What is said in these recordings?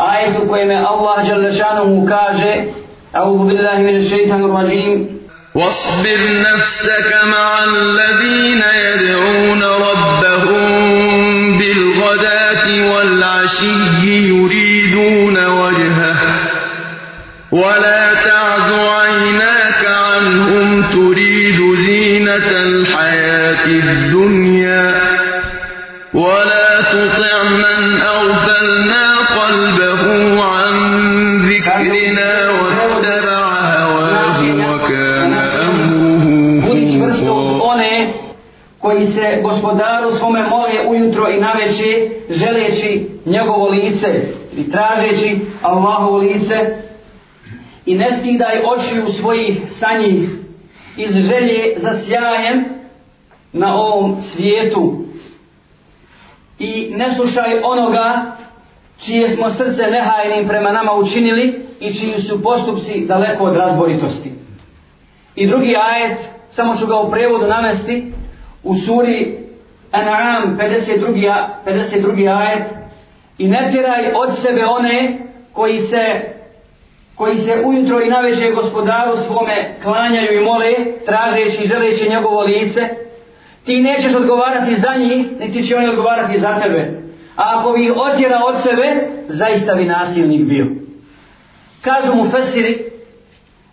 آيت u الله جل شانه كاجة أعوذ بالله من الشيطان الرجيم واصبر نفسك مع الذين يدعون ربهم بالغداة والعشي يريدون وجهه ولا تعد عيناك عنهم تريد زينة الحياة الدنيا ولا تطع من أغفلنا قلبه ذكرنا واتبع هواه وكان أمره koji se gospodaru svome mole ujutro i naveče želeći njegovo lice i tražeći Allahovo lice i ne skidaj oči u svojih sanjih iz želje za sjajem na ovom svijetu i ne slušaj onoga čije smo srce nehajnim prema nama učinili i čiji su postupci daleko od razboritosti. I drugi ajet, samo ću ga u prevodu namesti, u suri An'am 52, 52. ajet I ne tjeraj od sebe one koji se koji se ujutro i naveže gospodaru svome klanjaju i mole, tražeći i želeći njegovo lice, ti nećeš odgovarati za njih, niti će oni odgovarati za tebe a ako bi ih otjera od sebe, zaista bi nasilnik bio. Kažu mu Fesiri,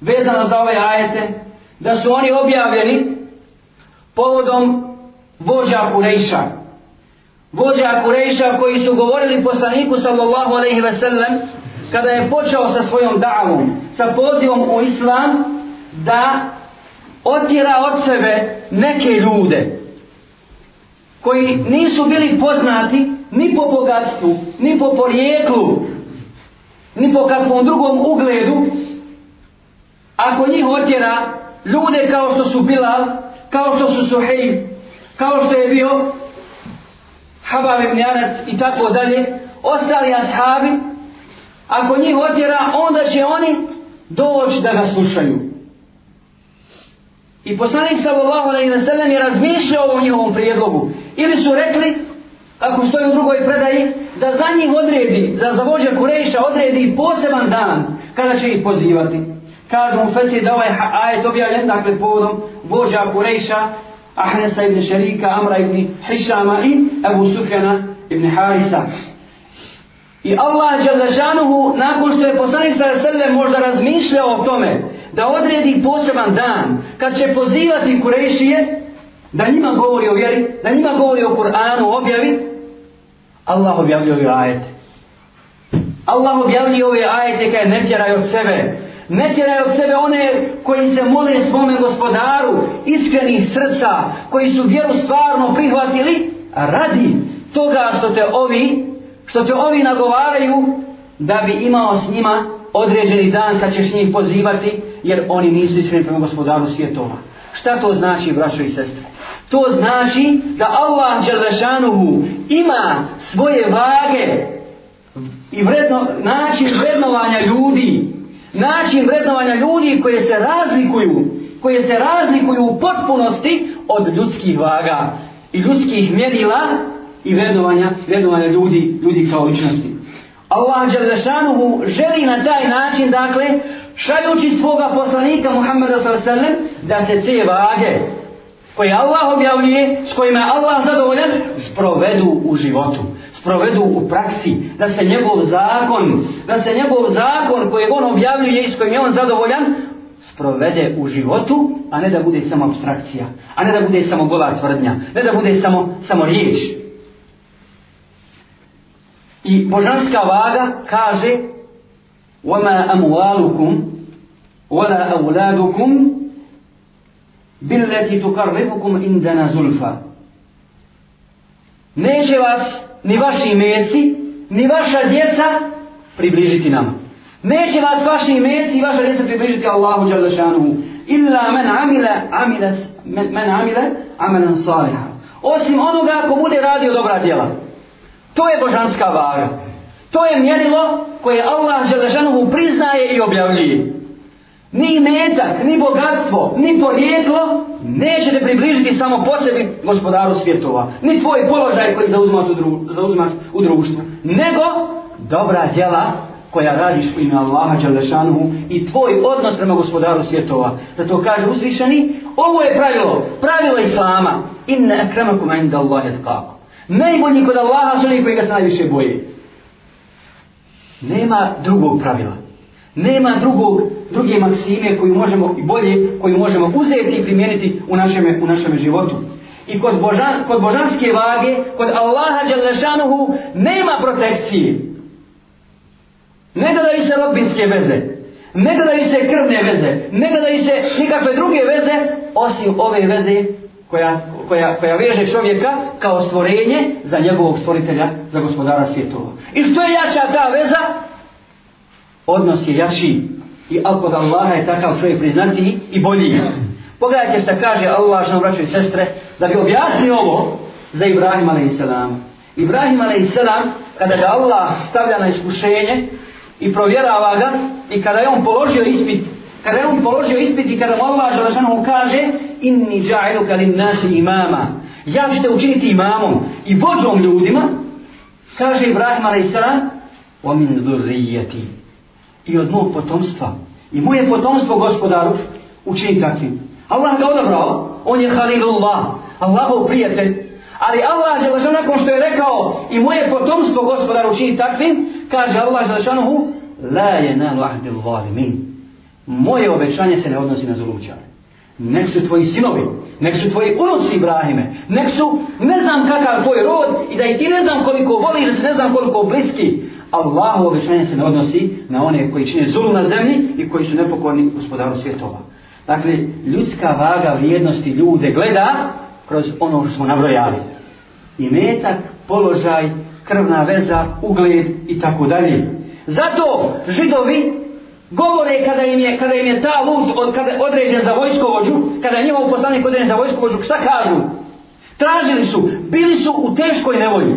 vezano za ove ajete, da su oni objavljeni povodom vođa Kurejša. Vođa Kurejša koji su govorili poslaniku sallallahu alaihi ve sellem, kada je počeo sa svojom davom, sa pozivom u Islam, da otjera od sebe neke ljude koji nisu bili poznati ni po bogatstvu, ni po porijeklu, ni po kakvom drugom ugledu, ako njih otjera ljude kao što su Bilal, kao što su Suhejim, kao što je bio Habab ibn Janac i tako dalje, ostali ashabi, ako njih otjera, onda će oni doći da ga slušaju. I poslanik sallallahu alejhi ve sellem je razmišljao o njihovom prijedlogu. Ili su rekli: kako stoji u drugoj predaji, da za njih odredi, za zavođa Kurejša odredi poseban dan kada će ih pozivati. Kažu mu Fesir da ovaj ajet objavljen, dakle povodom vođa Kurejša, Ahnesa ibn Šerika, Amra ibn Hišama i Ebu Sufjana ibn Harisa. I Allah Đalešanuhu, nakon što je poslanik sa sebe možda razmišljao o tome, da odredi poseban dan kad će pozivati Kurejšije, da njima govori o vjeri, da njima govori o Kur'anu, o objavi, Allah objavlja ove ajete. Allah objavlja ove ajete kada ne tjeraj od sebe. Ne tjeraj od sebe one koji se mole svome gospodaru, iskrenih srca, koji su vjeru stvarno prihvatili, radi toga što te ovi, što te ovi nagovaraju da bi imao s njima određeni dan sa ćeš njih pozivati jer oni nisu iskreni prema gospodaru svjetova. Šta to znači, braćo i sestre? To znači da Allah Đelešanuhu ima svoje vage i vredno, način vrednovanja ljudi, način vrednovanja ljudi koje se razlikuju, koje se razlikuju u potpunosti od ljudskih vaga i ljudskih mjerila i vrednovanja, vrednovanja ljudi, ljudi kao ličnosti. Allah Đelešanuhu želi na taj način, dakle, šajući svoga poslanika Muhammeda s.a.v. da se te vage, koje Allah objavljuje, s kojima je Allah zadovoljan, sprovedu u životu, sprovedu u praksi, da se njegov zakon, da se njegov zakon koji on objavljuje i s kojim je on zadovoljan, sprovede u životu, a ne da bude samo abstrakcija, a ne da bude samo gola tvrdnja, ne da bude samo, samo riječ. I božanska vaga kaže وَمَا أَمْوَالُكُمْ وَلَا أَوْلَادُكُمْ billati tukarribukum indana zulfa neće vas ni vaši meci ni vaša djeca približiti nam neće vas vaši meci i vaša djeca približiti Allahu Đalešanuhu illa men amila amila men, men amila amelan saliha osim onoga ko bude radio dobra djela to je božanska vaga to je mjerilo koje Allah Đalešanuhu priznaje i objavljuje ni metak, ni bogatstvo, ni porijeklo neće te približiti samo posebi gospodaru svjetova, ni tvoj položaj koji zauzmaš u, dru, zauzmaš u društvu, nego dobra djela koja radiš u ime Allaha Đalešanuhu i tvoj odnos prema gospodaru svjetova. Zato kaže uzvišeni, ovo je pravilo, pravilo Islama. Inne akramakum inda Allahe tkako. Najbolji kod Allaha su oni koji ga se najviše boje. Nema drugog pravila. Nema drugog, druge maksime koju možemo i bolje, koju možemo uzeti i primijeniti u našem, u našem životu. I kod, božan, kod božanske vage, kod Allaha Đalešanuhu, nema protekcije. Ne gledaju se robinske veze, ne gledaju se krvne veze, ne gledaju se nikakve druge veze, osim ove veze koja, koja, koja veže čovjeka kao stvorenje za njegovog stvoritelja, za gospodara svjetova. I što je jača ta veza, odnos je jači i ako da Allaha je takav čovjek priznati i bolji. Pogledajte šta kaže Allah što vraćaju sestre da bi objasnio ovo za Ibrahim a.s. Ibrahim a.s. kada ga Allah stavlja na iskušenje i provjerava ga i kada je on položio ispit kada je on položio ispit i kada mu Allah želešanom kaže inni džajlu kalim nasi imama ja ću te učiniti imamom i vođom ljudima kaže Ibrahim a.s. omin zurrijeti i od mog potomstva. I moje potomstvo, gospodaru, učini takvim. Allah ga odabrao, on je Halilullah, Allahov prijatelj. Ali Allah je lažan, nakon što je rekao i moje potomstvo, gospodaru, učini takvim, kaže Allah je lažan, la je na lahdi min. Moje obećanje se ne odnosi na zulučane. Nek su tvoji sinovi, nek su tvoji unuci Ibrahime, nek su ne znam kakav tvoj rod i da i ti ne znam koliko voli ili ne znam koliko bliski, Allahu obećanje se ne odnosi na one koji čine zulu na zemlji i koji su nepokorni gospodaru svjetova. Dakle, ljudska vaga vrijednosti ljude gleda kroz ono što smo nabrojali. I metak, položaj, krvna veza, ugled i tako dalje. Zato židovi govore kada im je, kada im je ta lud od, kada je određen za vojskovođu, kada je njima u poslanik određen za vojskovođu, šta kažu? Tražili su, bili su u teškoj nevolji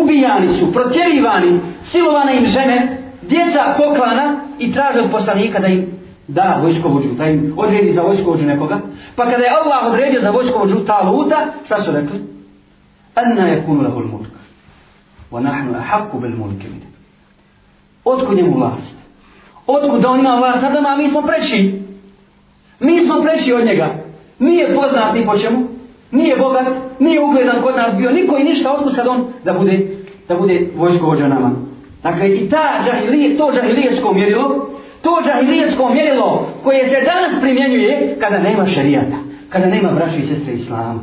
ubijani su, protjerivani, silovane im žene, djeca poklana i traže od poslanika da im da vojskovođu, da im odredi za vojskovođu nekoga. Pa kada je Allah odredio za vojskovođu ta luta, šta su rekli? Anna je kunu lahul mulka. Wa nahnu ahakku bel mulke mine. Otkud njemu vlast? Otkud da on ima vlast nad nama, a mi smo preći? Mi smo preći od njega. Mi je poznati po čemu? nije bogat, nije ugledan kod nas bio, niko i ništa, otko sad on da bude, da bude vojsko vođa nama. Dakle, i ta džahilije, to džahilijesko mjerilo, to džahilijesko mjerilo koje se danas primjenjuje kada nema šarijata, kada nema braća i sestre Islama,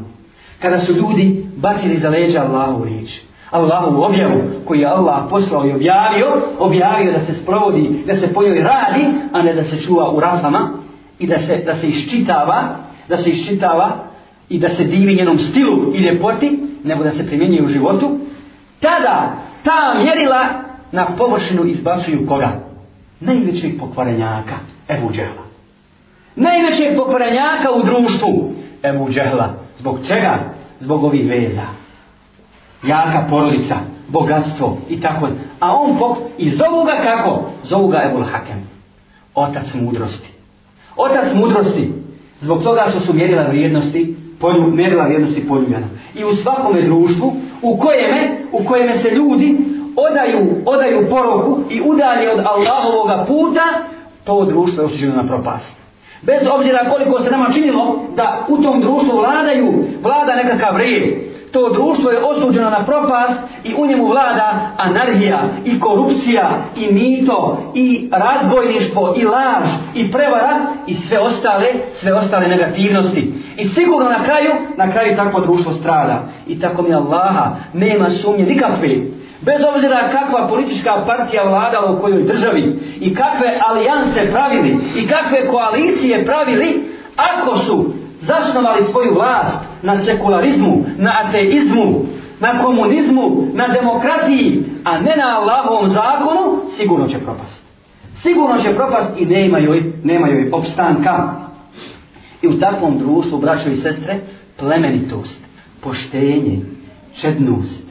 kada su ljudi bacili za leđa Allahu riječ. Allahu objavu koji je Allah poslao i objavio, objavio da se sprovodi, da se po njoj radi, a ne da se čuva u rafama i da se, da se iščitava, da se iščitava i da se divi njenom stilu i ljepoti, nego da se primjenjuje u životu, tada ta mjerila na površinu izbacuju koga? Najvećeg pokvarenjaka, Ebu Džehla. Najvećeg pokvarenjaka u društvu, Ebu Džehla. Zbog čega? Zbog ovih veza. Jaka porlica, bogatstvo i tako. A on pok... I zovu ga kako? Zovu ga Ebul Hakem. Otac mudrosti. Otac mudrosti. Zbog toga što su mjerila vrijednosti polju, merila vrijednosti poljubljena. I u svakome društvu u kojeme, u kojeme se ljudi odaju, odaju poroku i udalje od Allahovog puta, to društvo je osuđeno na propast. Bez obzira koliko se nama činilo da u tom društvu vladaju, vlada nekakav red, to društvo je osuđeno na propast i u njemu vlada anarhija i korupcija i mito i razbojništvo i laž i prevara i sve ostale sve ostale negativnosti i sigurno na kraju na kraju takvo društvo strada i tako mi Allaha nema sumnje nikakve bez obzira kakva politička partija vladala u kojoj državi i kakve alijanse pravili i kakve koalicije pravili ako su zasnovali svoju vlast na sekularizmu, na ateizmu, na komunizmu, na demokratiji, a ne na Allahovom zakonu, sigurno će propast. Sigurno će propast i nema joj, nema joj opstanka. I u takvom društvu, braćo i sestre, plemenitost, poštenje, čednost,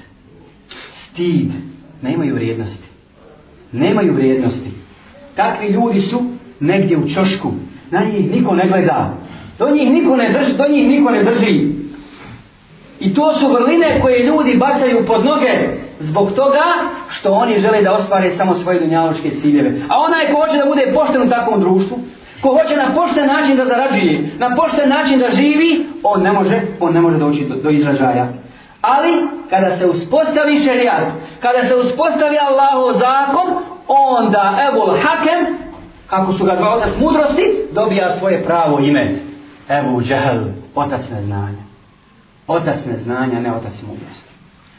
stid, nemaju vrijednosti. Nemaju vrijednosti. Takvi ljudi su negdje u čošku. Na njih niko ne gleda. Do njih niko ne drži, do njih niko ne drži. I to su vrline koje ljudi bacaju pod noge zbog toga što oni žele da ostvare samo svoje dunjaločke ciljeve. A onaj ko hoće da bude pošten u takvom društvu, ko hoće na pošten način da zarađuje, na pošten način da živi, on ne može, on ne može doći do, do izražaja. Ali, kada se uspostavi šerijat, kada se uspostavi Allahov zakon, onda Ebul Hakem, kako su ga dva otac mudrosti, dobija svoje pravo ime. Ebu Džehl, otac neznanja. Otac neznanja, ne otac mudrosti.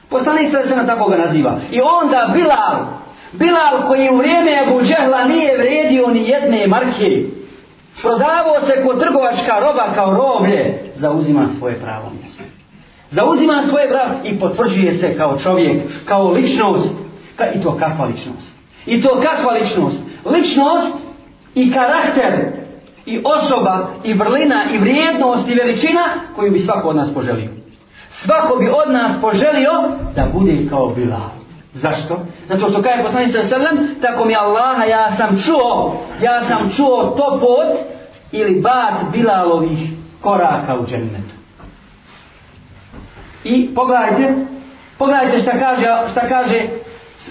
Poslanik sve se na tako ga naziva. I onda Bilal, Bilal koji u vrijeme Ebu Džehla nije vredio ni jedne marke, prodavao se kod trgovačka roba kao roblje, zauzima svoje pravo mjesto. Zauzima svoje pravo i potvrđuje se kao čovjek, kao ličnost. Ka, I to kakva ličnost? I to kakva ličnost? Ličnost i karakter i osoba i vrlina i vrijednost i veličina koju bi svako od nas poželio. Svako bi od nas poželio da bude kao bila. Zašto? Zato što kaže poslanik sa sallam, tako mi Allaha ja sam čuo, ja sam čuo to pot ili bat Bilalovih koraka u džennetu. I pogledajte, pogledajte šta kaže, šta kaže,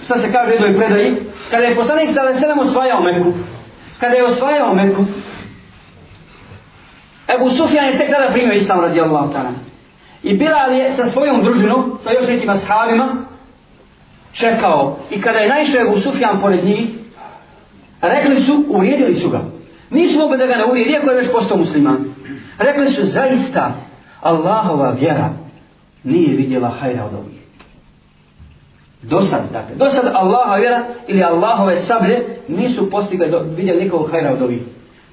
šta se kaže u jednoj predaji. Kada je poslanik sa sallam osvajao Meku, kada je osvajao Meku, Ebu Sufjan je tek tada primio Islam radijallahu ta'ala. I Bilal je sa svojom družinom, sa još nekim ashabima, čekao. I kada je naišao Ebu Sufjan pored njih, rekli su, uvijedili su ga. Nisu mogli da ga ne uvijedi, iako je već postao musliman. Rekli su, zaista, Allahova vjera nije vidjela hajra od ovih. Do sad, dakle, do sad Allahova vjera ili Allahove sablje nisu postigli vidjeli nikog hajra od ovih.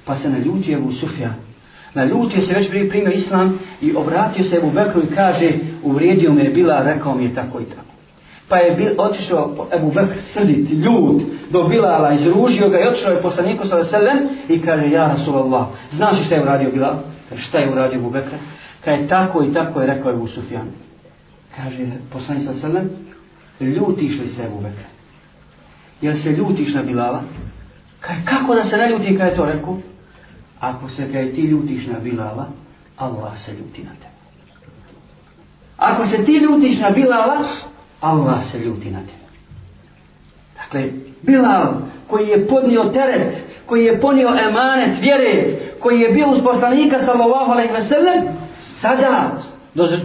Pa se naljuti Ebu Sufjan Naljutio se već prije primio islam i obratio se Ebu Bekru i kaže uvrijedio me je bila, rekao mi je tako i tako. Pa je bil, otišao Ebu Bekr srdit, ljud, do Bilala, izružio ga i otišao je poslaniku sa veselem i kaže, ja Rasulallah, znaš li šta je uradio Bilal? Kaže, šta je uradio Ebu Bekr? Kaj je tako i tako je rekao Ebu Sufjan. Kaže, poslanik sa veselem, ljutiš li se Ebu Bekr? Jel se ljutiš na Bilala? Kaj, kako da se ne ljuti kada je to rekao? Ako se kaj ti ljutiš na Bilala, Allah se ljuti na tebe. Ako se ti ljutiš na Bilala, Allah se ljuti na tebe. Dakle, Bilal koji je podnio teret, koji je ponio emanet vjere, koji je bio uz poslanika sallallahu alaihi ve sellem, sada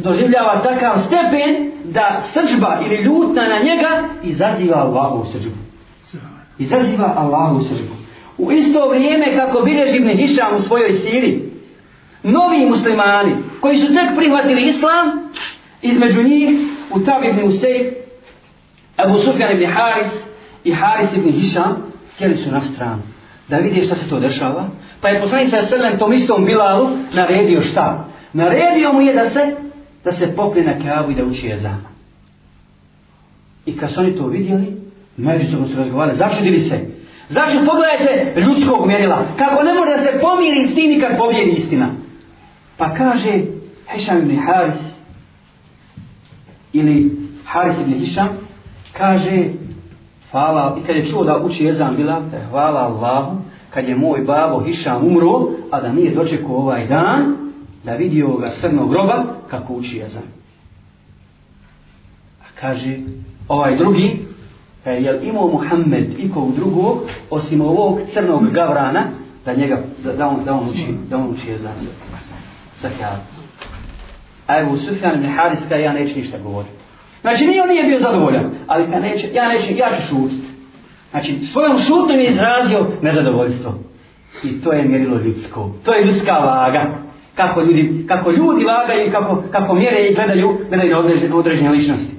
doživljava takav stepen da srđba ili ljutna na njega izaziva Allahu srđbu. Izaziva Allahu srđbu. U isto vrijeme kako bilježi Ibn Hišam u svojoj siri, novi muslimani koji su tek prihvatili islam, između njih u Tabi ibn Usej, Abu Sufjan ibn Haris i Haris ibn Hišam sjeli su na stranu da vidi šta se to dešava. Pa je poslanik sa Selem tom istom Bilalu naredio šta? Naredio mu je da se da se pokne na kjavu i da uči jezama. I kad su oni to vidjeli, međusobno su razgovarali, začudili se, Zašto pogledajte ljudskog mjerila? Kako ne može da se pomiri istini kad pobjeri istina? Pa kaže Hišam ibn Haris ili Haris ibn Hišam kaže hvala, i kad je čuo da uči Ezan Bila e, hvala Allahu kad je moj babo Hišam umro a da nije dočekao ovaj dan da vidi ovoga srnog groba kako uči Ezan. A kaže ovaj drugi E, je li imao Muhammed ikog drugog, osim ovog crnog gavrana, da njega, da, da, on, da on uči, da on uči je za se. Zahjav. A evo, Sufjan ibn Haris, kaj ja neću ništa govoriti. Znači, nije on nije bio zadovoljan, ali kaj neće, ja neću, ja ću šutiti. Znači, svojom šutnom je izrazio nezadovoljstvo. I to je mjerilo ljudsko. To je ljudska vaga. Kako ljudi, kako ljudi vagaju, kako, kako mjere i gledaju, gledaju na određene, određene ličnosti.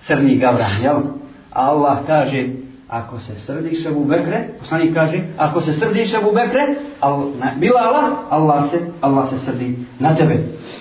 Crni gavran, jel? Ja. A Allah kaže, ako se srdiš Ebu Bekre, poslanik kaže, ako se srdiš Ebu Bekre, al, ne, bila Allah, Allah se, Allah se srdi na tebe.